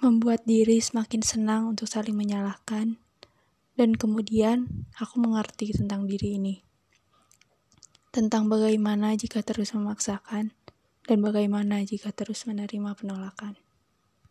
membuat diri semakin senang untuk saling menyalahkan, dan kemudian aku mengerti tentang diri ini. Tentang bagaimana jika terus memaksakan, dan bagaimana jika terus menerima penolakan.